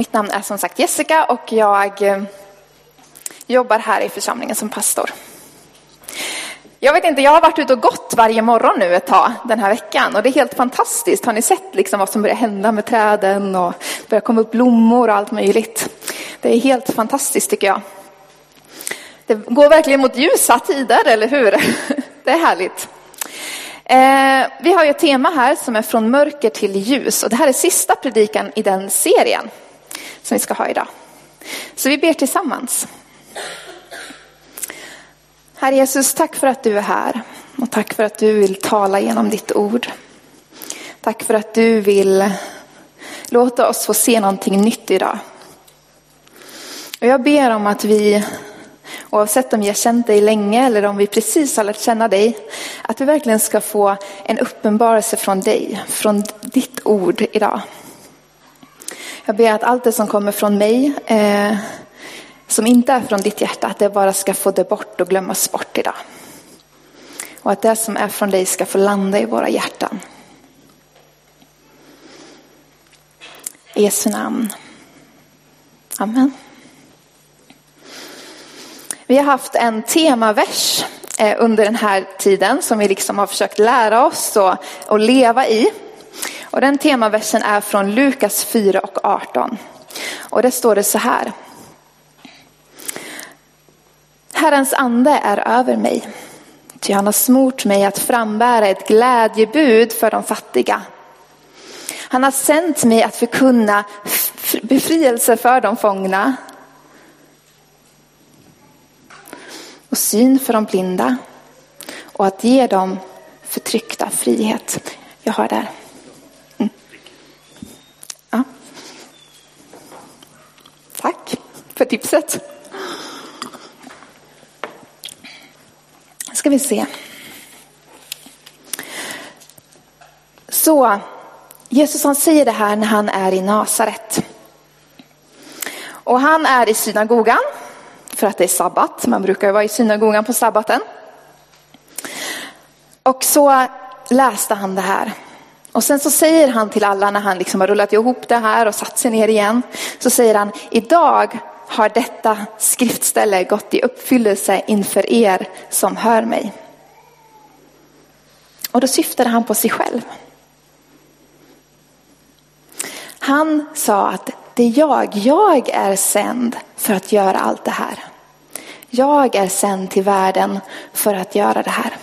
Mitt namn är som sagt Jessica och jag eh, jobbar här i församlingen som pastor. Jag vet inte, jag har varit ute och gått varje morgon nu ett tag den här veckan och det är helt fantastiskt. Har ni sett liksom vad som börjar hända med träden och börjar komma upp blommor och allt möjligt. Det är helt fantastiskt tycker jag. Det går verkligen mot ljusa tider, eller hur? Det är härligt. Eh, vi har ju ett tema här som är från mörker till ljus och det här är sista predikan i den serien som vi ska ha idag. Så vi ber tillsammans. Herre Jesus, tack för att du är här och tack för att du vill tala genom ditt ord. Tack för att du vill låta oss få se någonting nytt idag. Och jag ber om att vi Oavsett om vi har känt dig länge eller om vi precis har lärt känna dig. Att vi verkligen ska få en uppenbarelse från dig, från ditt ord idag. Jag ber att allt det som kommer från mig, eh, som inte är från ditt hjärta, att det bara ska få det bort och glömmas bort idag. Och att det som är från dig ska få landa i våra hjärtan. I Jesu namn. Amen. Vi har haft en temavers eh, under den här tiden som vi liksom har försökt lära oss och, och leva i. Och den temaversen är från Lukas 4 och 18. Och det står det så här. Herrens ande är över mig. Ty han har smort mig att frambära ett glädjebud för de fattiga. Han har sänt mig att förkunna befrielse för de fångna och syn för de blinda och att ge dem förtryckta frihet. Jag har där. Mm. Ja. Tack för tipset. Ska vi se. Så Jesus han säger det här när han är i Nasaret. Och han är i synagogan för att det är sabbat. Man brukar ju vara i synagogan på sabbaten. Och så läste han det här. Och sen så säger han till alla när han liksom har rullat ihop det här och satt sig ner igen. Så säger han, idag har detta skriftställe gått i uppfyllelse inför er som hör mig. Och då syftade han på sig själv. Han sa att det är jag, jag är sänd för att göra allt det här. Jag är sänd till världen för att göra det här.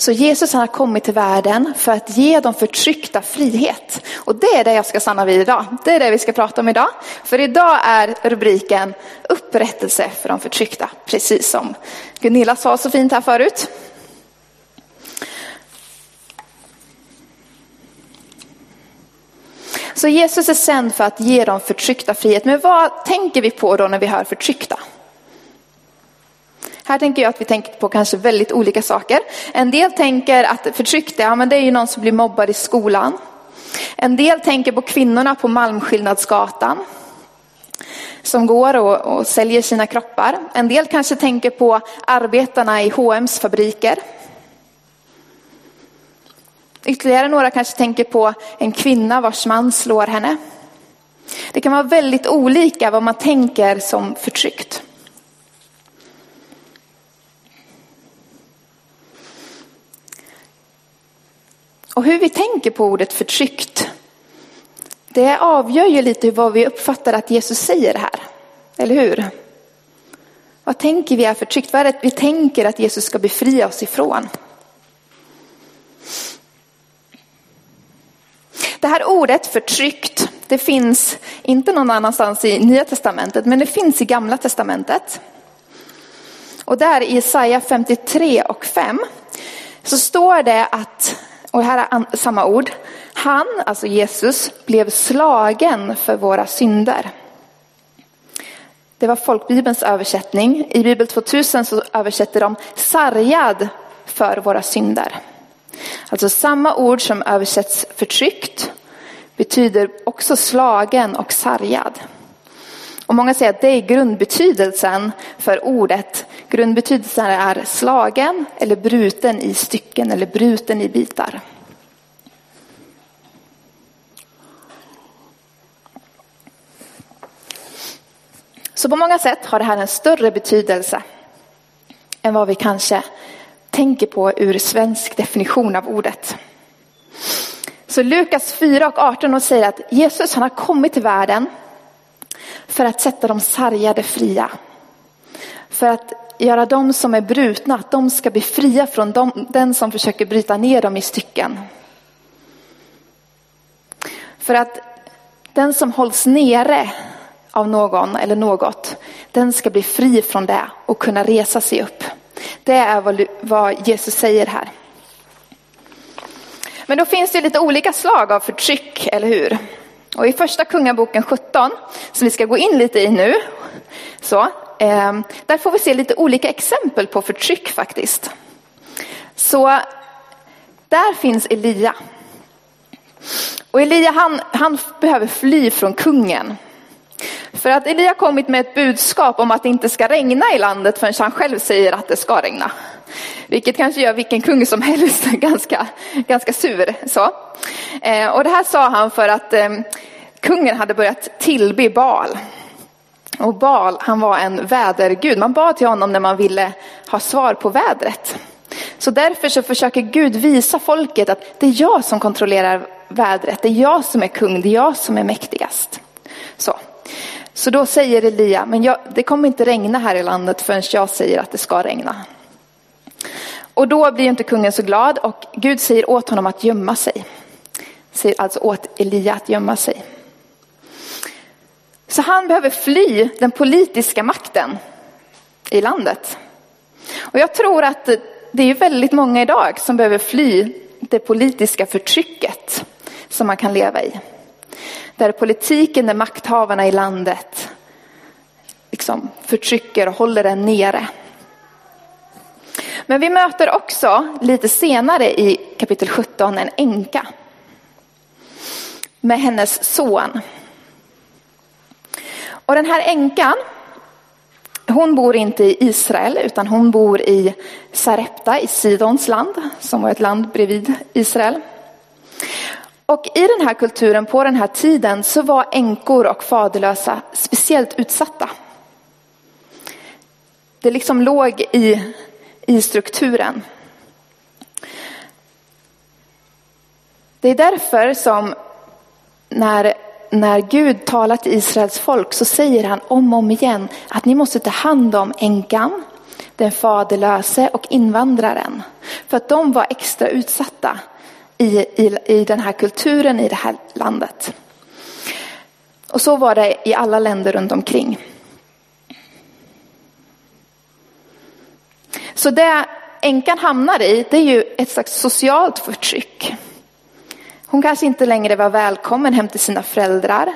Så Jesus han har kommit till världen för att ge de förtryckta frihet. Och det är det jag ska stanna vid idag. Det är det vi ska prata om idag. För idag är rubriken upprättelse för de förtryckta. Precis som Gunilla sa så fint här förut. Så Jesus är sänd för att ge de förtryckta frihet. Men vad tänker vi på då när vi hör förtryckta? Här tänker jag att vi tänker på kanske väldigt olika saker. En del tänker att förtryckta, ja men det är ju någon som blir mobbad i skolan. En del tänker på kvinnorna på Malmskillnadsgatan som går och, och säljer sina kroppar. En del kanske tänker på arbetarna i H&M's fabriker Ytterligare några kanske tänker på en kvinna vars man slår henne. Det kan vara väldigt olika vad man tänker som förtryckt. Och hur vi tänker på ordet förtryckt, det avgör ju lite vad vi uppfattar att Jesus säger här. Eller hur? Vad tänker vi är förtryckt? Vad är det vi tänker att Jesus ska befria oss ifrån? Det här ordet förtryckt, det finns inte någon annanstans i Nya Testamentet, men det finns i Gamla Testamentet. Och där i Jesaja 53 och 5 så står det att, och här är samma ord, han, alltså Jesus, blev slagen för våra synder. Det var folkbibelns översättning. I Bibel 2000 så översätter de sargad för våra synder. Alltså samma ord som översätts förtryckt betyder också slagen och sargad. Och många säger att det är grundbetydelsen för ordet Grundbetydelsen är slagen eller bruten i stycken eller bruten i bitar. Så på många sätt har det här en större betydelse än vad vi kanske tänker på ur svensk definition av ordet. Så Lukas 4 och 18 säger att Jesus han har kommit till världen för att sätta de sargade fria. För att göra dem som är brutna, att de ska bli fria från dem, den som försöker bryta ner dem i stycken. För att den som hålls nere av någon eller något, den ska bli fri från det och kunna resa sig upp. Det är vad Jesus säger här. Men då finns det lite olika slag av förtryck, eller hur? Och i första kungaboken 17, som vi ska gå in lite i nu, så, Ehm, där får vi se lite olika exempel på förtryck faktiskt. Så där finns Elia. Och Elia han, han behöver fly från kungen. För att Elia kommit med ett budskap om att det inte ska regna i landet förrän han själv säger att det ska regna. Vilket kanske gör vilken kung som helst ganska, ganska sur. Så. Ehm, och det här sa han för att ehm, kungen hade börjat tillbe Baal. Och Baal, han var en vädergud. Man bad till honom när man ville ha svar på vädret. Så därför så försöker Gud visa folket att det är jag som kontrollerar vädret. Det är jag som är kung, det är jag som är mäktigast. Så. Så då säger Elia, men jag, det kommer inte regna här i landet förrän jag säger att det ska regna. Och då blir inte kungen så glad och Gud säger åt honom att gömma sig. Säger alltså åt Elia att gömma sig. Så han behöver fly den politiska makten i landet. Och jag tror att det är väldigt många idag som behöver fly det politiska förtrycket som man kan leva i. Där politiken, där makthavarna i landet liksom förtrycker och håller den nere. Men vi möter också lite senare i kapitel 17 en änka. Med hennes son. Och den här änkan, hon bor inte i Israel utan hon bor i Sarepta i Sidons land, som var ett land bredvid Israel. Och i den här kulturen på den här tiden så var änkor och faderlösa speciellt utsatta. Det liksom låg i, i strukturen. Det är därför som när, när Gud talar till Israels folk så säger han om och om igen att ni måste ta hand om änkan, den faderlöse och invandraren. För att de var extra utsatta i, i, i den här kulturen, i det här landet. Och så var det i alla länder runt omkring. Så det änkan hamnar i, det är ju ett slags socialt förtryck. Hon kanske inte längre var välkommen hem till sina föräldrar.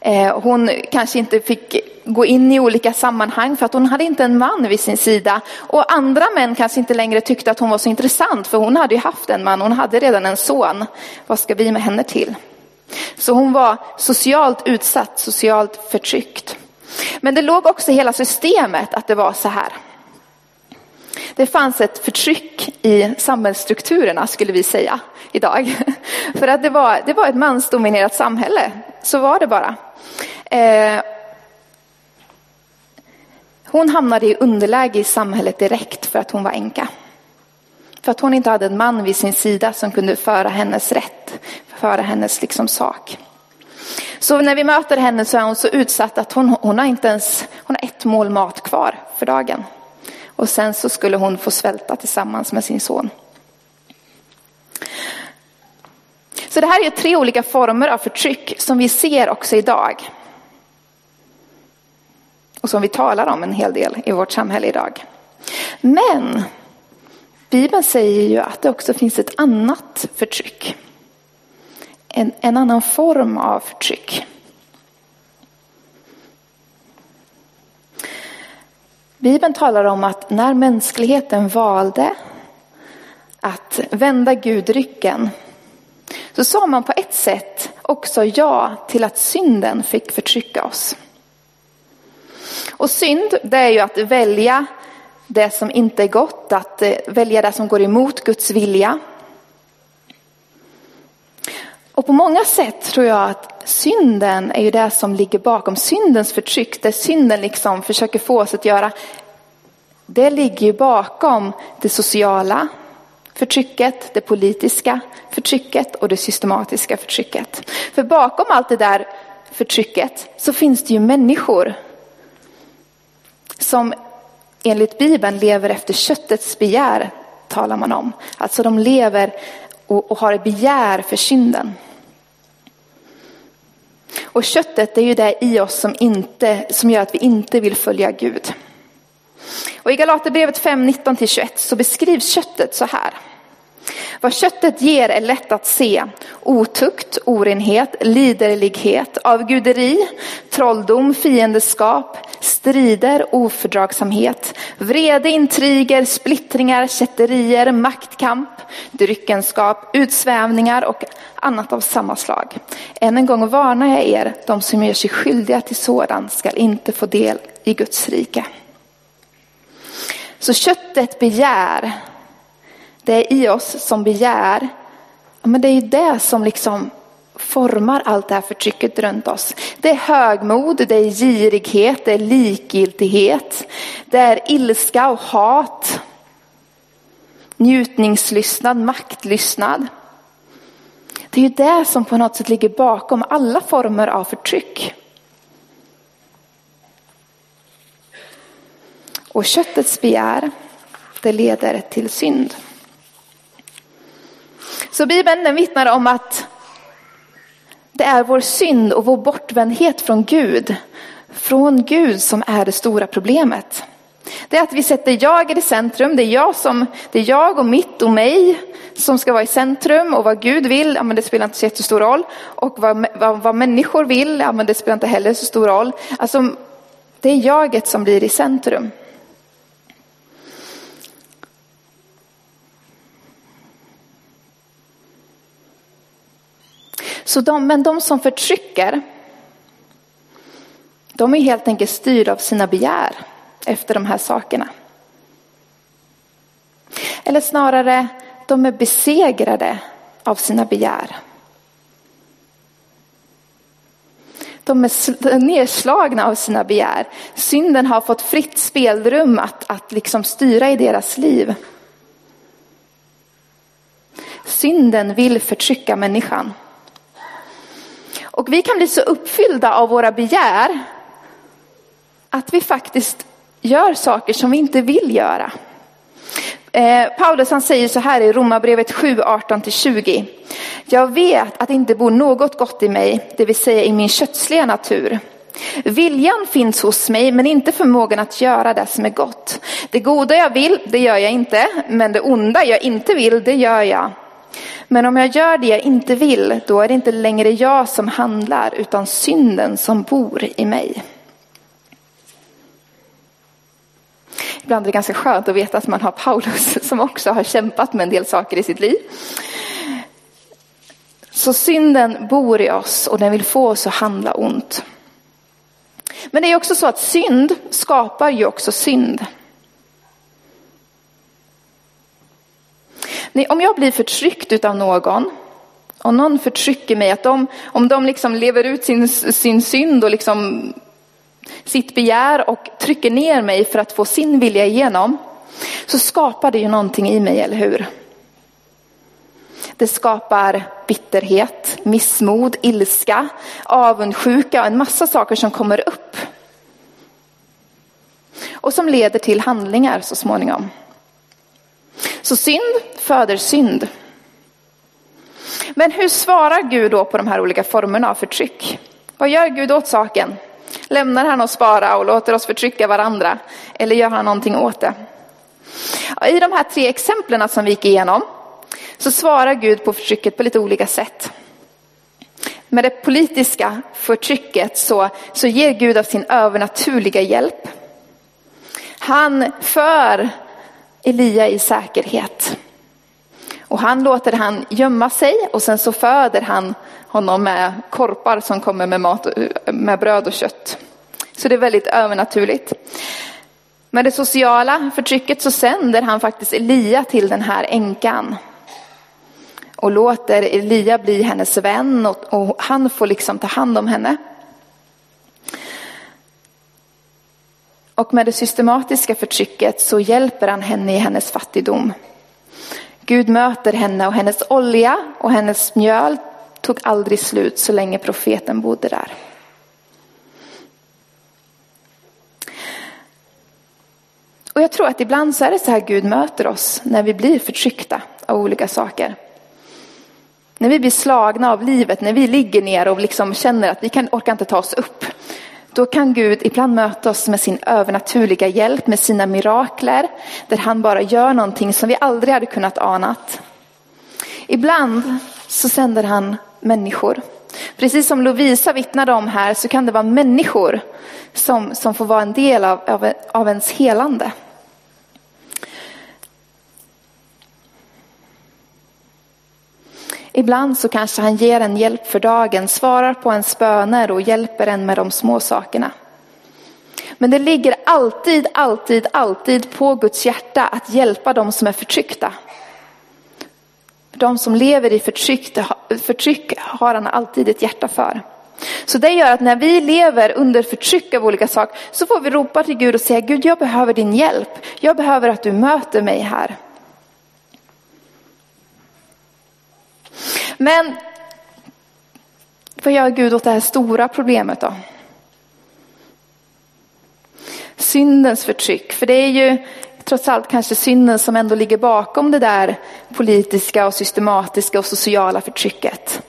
Eh, hon kanske inte fick gå in i olika sammanhang för att hon hade inte en man vid sin sida. Och andra män kanske inte längre tyckte att hon var så intressant för hon hade ju haft en man, hon hade redan en son. Vad ska vi med henne till? Så hon var socialt utsatt, socialt förtryckt. Men det låg också i hela systemet att det var så här. Det fanns ett förtryck i samhällsstrukturerna skulle vi säga idag. För att det var, det var ett mansdominerat samhälle, så var det bara. Eh, hon hamnade i underläge i samhället direkt för att hon var änka. För att hon inte hade en man vid sin sida som kunde föra hennes rätt, föra hennes liksom sak. Så när vi möter henne så är hon så utsatt att hon, hon har inte ens hon har ett mål mat kvar för dagen. Och sen så skulle hon få svälta tillsammans med sin son. Så det här är tre olika former av förtryck som vi ser också idag. Och som vi talar om en hel del i vårt samhälle idag. Men Bibeln säger ju att det också finns ett annat förtryck. En, en annan form av förtryck. Bibeln talar om att när mänskligheten valde att vända Gud ryggen så sa man på ett sätt också ja till att synden fick förtrycka oss. Och synd, det är ju att välja det som inte är gott, att eh, välja det som går emot Guds vilja. Och på många sätt tror jag att synden är ju det som ligger bakom syndens förtryck, det synden liksom försöker få oss att göra. Det ligger ju bakom det sociala förtrycket, det politiska förtrycket och det systematiska förtrycket. För bakom allt det där förtrycket så finns det ju människor som enligt Bibeln lever efter köttets begär, talar man om. Alltså de lever och, och har ett begär för synden. Och köttet är ju det i oss som, inte, som gör att vi inte vill följa Gud. Och i Galaterbrevet 5, 19-21 så beskrivs köttet så här. Vad köttet ger är lätt att se. Otukt, orenhet, liderlighet, avguderi, trolldom, fiendeskap, strider, ofördragsamhet, vrede, intriger, splittringar, kätterier, maktkamp, dryckenskap, utsvävningar och annat av samma slag. Än en gång varnar jag er, de som gör sig skyldiga till sådant skall inte få del i Guds rike. Så köttet begär det är i oss som begär, men det är ju det som liksom formar allt det här förtrycket runt oss. Det är högmod, det är girighet, det är likgiltighet, det är ilska och hat, njutningslystnad, maktlystnad. Det är ju det som på något sätt ligger bakom alla former av förtryck. Och köttets begär, det leder till synd. Så Bibeln den vittnar om att det är vår synd och vår bortvändhet från Gud, från Gud som är det stora problemet. Det är att vi sätter jaget i centrum, det är jag, som, det är jag och mitt och mig som ska vara i centrum och vad Gud vill, ja, men det spelar inte så jättestor roll. Och vad, vad, vad människor vill, ja, men det spelar inte heller så stor roll. Alltså, det är jaget som blir i centrum. Så de, men de som förtrycker, de är helt enkelt styrda av sina begär efter de här sakerna. Eller snarare, de är besegrade av sina begär. De är nedslagna av sina begär. Synden har fått fritt spelrum att, att liksom styra i deras liv. Synden vill förtrycka människan. Och vi kan bli så uppfyllda av våra begär att vi faktiskt gör saker som vi inte vill göra. Eh, Paulus han säger så här i Romarbrevet 7, 18-20. Jag vet att det inte bor något gott i mig, det vill säga i min kötsliga natur. Viljan finns hos mig men inte förmågan att göra det som är gott. Det goda jag vill, det gör jag inte, men det onda jag inte vill, det gör jag. Men om jag gör det jag inte vill, då är det inte längre jag som handlar, utan synden som bor i mig. Ibland är det ganska skönt att veta att man har Paulus som också har kämpat med en del saker i sitt liv. Så synden bor i oss och den vill få oss att handla ont. Men det är också så att synd skapar ju också synd. Om jag blir förtryckt av någon, och någon förtrycker mig, att de, om de liksom lever ut sin, sin synd och liksom sitt begär och trycker ner mig för att få sin vilja igenom, så skapar det ju någonting i mig, eller hur? Det skapar bitterhet, missmod, ilska, avundsjuka och en massa saker som kommer upp. Och som leder till handlingar så småningom. Så synd föder synd. Men hur svarar Gud då på de här olika formerna av förtryck? Vad gör Gud åt saken? Lämnar han oss bara och låter oss förtrycka varandra? Eller gör han någonting åt det? I de här tre exemplen som vi gick igenom så svarar Gud på förtrycket på lite olika sätt. Med det politiska förtrycket så, så ger Gud av sin övernaturliga hjälp. Han för Elia i säkerhet. Och han låter han gömma sig och sen så föder han honom med korpar som kommer med, mat, med bröd och kött. Så det är väldigt övernaturligt. Med det sociala förtrycket så sänder han faktiskt Elia till den här änkan. Och låter Elia bli hennes vän och, och han får liksom ta hand om henne. Och med det systematiska förtrycket så hjälper han henne i hennes fattigdom. Gud möter henne och hennes olja och hennes mjöl tog aldrig slut så länge profeten bodde där. Och jag tror att ibland så är det så här Gud möter oss när vi blir förtryckta av olika saker. När vi blir slagna av livet, när vi ligger ner och liksom känner att vi kan, orkar inte ta oss upp. Då kan Gud ibland möta oss med sin övernaturliga hjälp, med sina mirakler, där han bara gör någonting som vi aldrig hade kunnat anat. Ibland så sänder han människor. Precis som Lovisa vittnade om här så kan det vara människor som, som får vara en del av, av, av ens helande. Ibland så kanske han ger en hjälp för dagen, svarar på ens böner och hjälper en med de små sakerna. Men det ligger alltid, alltid, alltid på Guds hjärta att hjälpa de som är förtryckta. De som lever i förtryck, förtryck har han alltid ett hjärta för. Så det gör att när vi lever under förtryck av olika saker så får vi ropa till Gud och säga Gud jag behöver din hjälp. Jag behöver att du möter mig här. Men vad gör Gud åt det här stora problemet då? Syndens förtryck, för det är ju trots allt kanske synden som ändå ligger bakom det där politiska och systematiska och sociala förtrycket.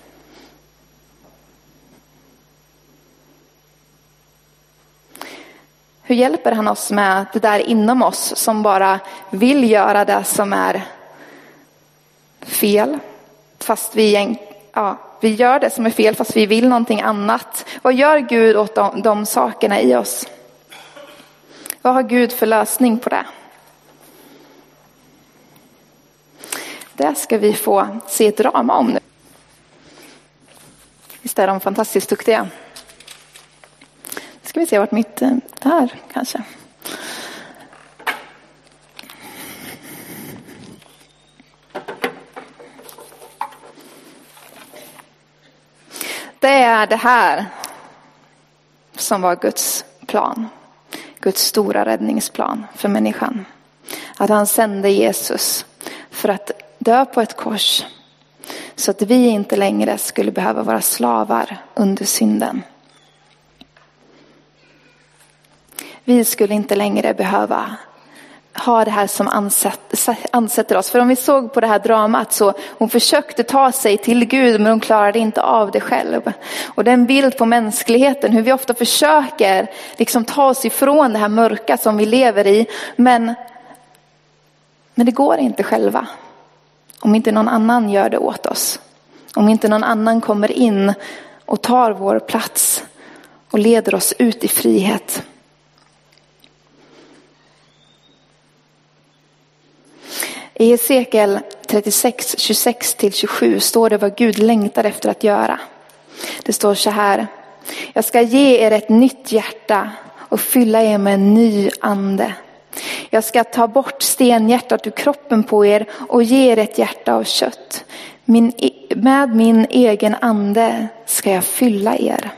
Hur hjälper han oss med det där inom oss som bara vill göra det som är fel? Fast vi, ja, vi gör det som är fel fast vi vill någonting annat. Vad gör Gud åt de, de sakerna i oss? Vad har Gud för lösning på det? Det ska vi få se ett drama om nu. Visst är de fantastiskt duktiga? Nu ska vi se vart mitt, eh, där kanske. Det är det här som var Guds plan. Guds stora räddningsplan för människan. Att han sände Jesus för att dö på ett kors. Så att vi inte längre skulle behöva vara slavar under synden. Vi skulle inte längre behöva ha det här som ansätter oss. För om vi såg på det här dramat så hon försökte ta sig till Gud men hon klarade inte av det själv. Och den bild på mänskligheten, hur vi ofta försöker liksom ta oss ifrån det här mörka som vi lever i. Men, men det går inte själva. Om inte någon annan gör det åt oss. Om inte någon annan kommer in och tar vår plats och leder oss ut i frihet. I Hesekiel 36, 26-27 står det vad Gud längtar efter att göra. Det står så här. Jag ska ge er ett nytt hjärta och fylla er med en ny ande. Jag ska ta bort stenhjärtat ur kroppen på er och ge er ett hjärta av kött. Min, e-, med min egen ande ska jag fylla er.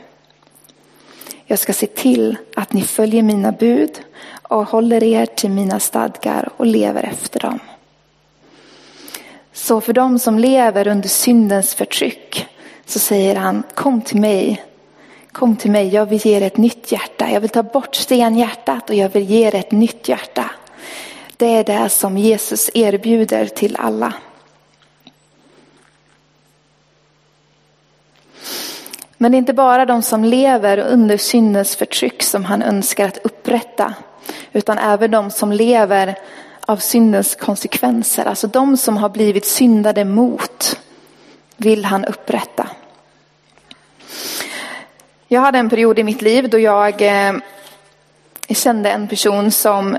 Jag ska se till att ni följer mina bud och håller er till mina stadgar och lever efter dem. Så för dem som lever under syndens förtryck så säger han kom till mig. Kom till mig, jag vill ge er ett nytt hjärta. Jag vill ta bort stenhjärtat och jag vill ge er ett nytt hjärta. Det är det som Jesus erbjuder till alla. Men det är inte bara de som lever under syndens förtryck som han önskar att upprätta. Utan även de som lever av syndens konsekvenser. Alltså de som har blivit syndade mot vill han upprätta. Jag hade en period i mitt liv då jag eh, kände en person som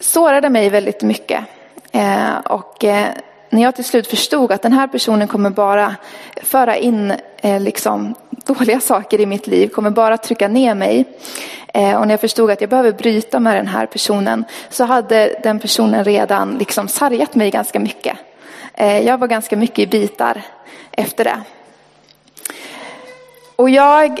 sårade mig väldigt mycket. Eh, och eh, när jag till slut förstod att den här personen kommer bara föra in eh, liksom, dåliga saker i mitt liv, kommer bara trycka ner mig. Eh, och när jag förstod att jag behöver bryta med den här personen så hade den personen redan liksom sargat mig ganska mycket. Eh, jag var ganska mycket i bitar efter det. Och jag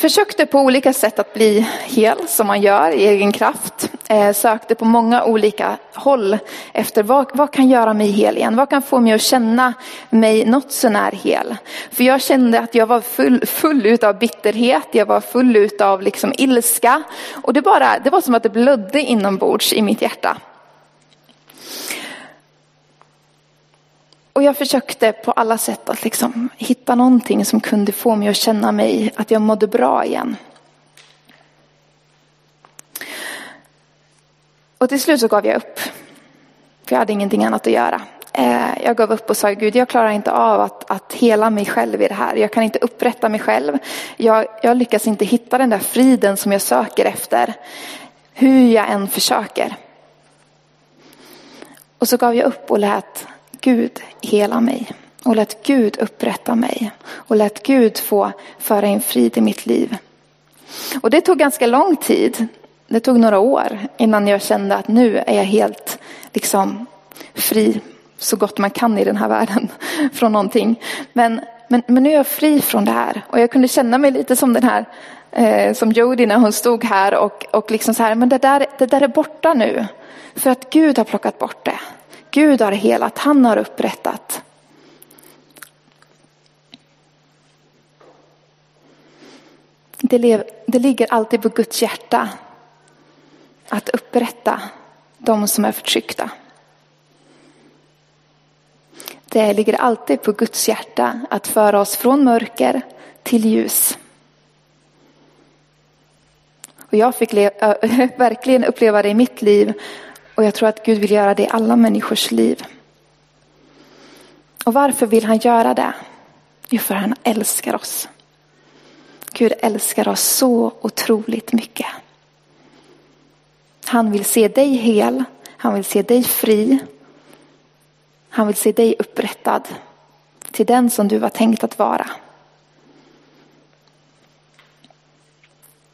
försökte på olika sätt att bli hel som man gör i egen kraft. Eh, sökte på många olika håll efter vad, vad kan göra mig hel igen? Vad kan få mig att känna mig något sånär hel? För jag kände att jag var full, full av bitterhet, jag var full av liksom ilska. Och det, bara, det var som att det blödde inombords i mitt hjärta. Och jag försökte på alla sätt att liksom hitta någonting som kunde få mig att känna mig att jag mådde bra igen. Och till slut så gav jag upp. För jag hade ingenting annat att göra. Eh, jag gav upp och sa Gud, jag klarar inte av att, att hela mig själv i det här. Jag kan inte upprätta mig själv. Jag, jag lyckas inte hitta den där friden som jag söker efter. Hur jag än försöker. Och så gav jag upp och lät Gud hela mig och lät Gud upprätta mig och lät Gud få föra in frid i mitt liv. Och det tog ganska lång tid. Det tog några år innan jag kände att nu är jag helt liksom fri så gott man kan i den här världen från någonting. Men, men, men nu är jag fri från det här och jag kunde känna mig lite som den här eh, som Jodie när hon stod här och, och liksom så här, men det där, det där är borta nu. För att Gud har plockat bort det. Gud har helat, han har upprättat. Det, det ligger alltid på Guds hjärta att upprätta de som är förtryckta. Det ligger alltid på Guds hjärta att föra oss från mörker till ljus. Och jag fick verkligen uppleva det i mitt liv och jag tror att Gud vill göra det i alla människors liv. Och varför vill han göra det? Jo, för han älskar oss. Gud älskar oss så otroligt mycket. Han vill se dig hel, han vill se dig fri. Han vill se dig upprättad till den som du var tänkt att vara.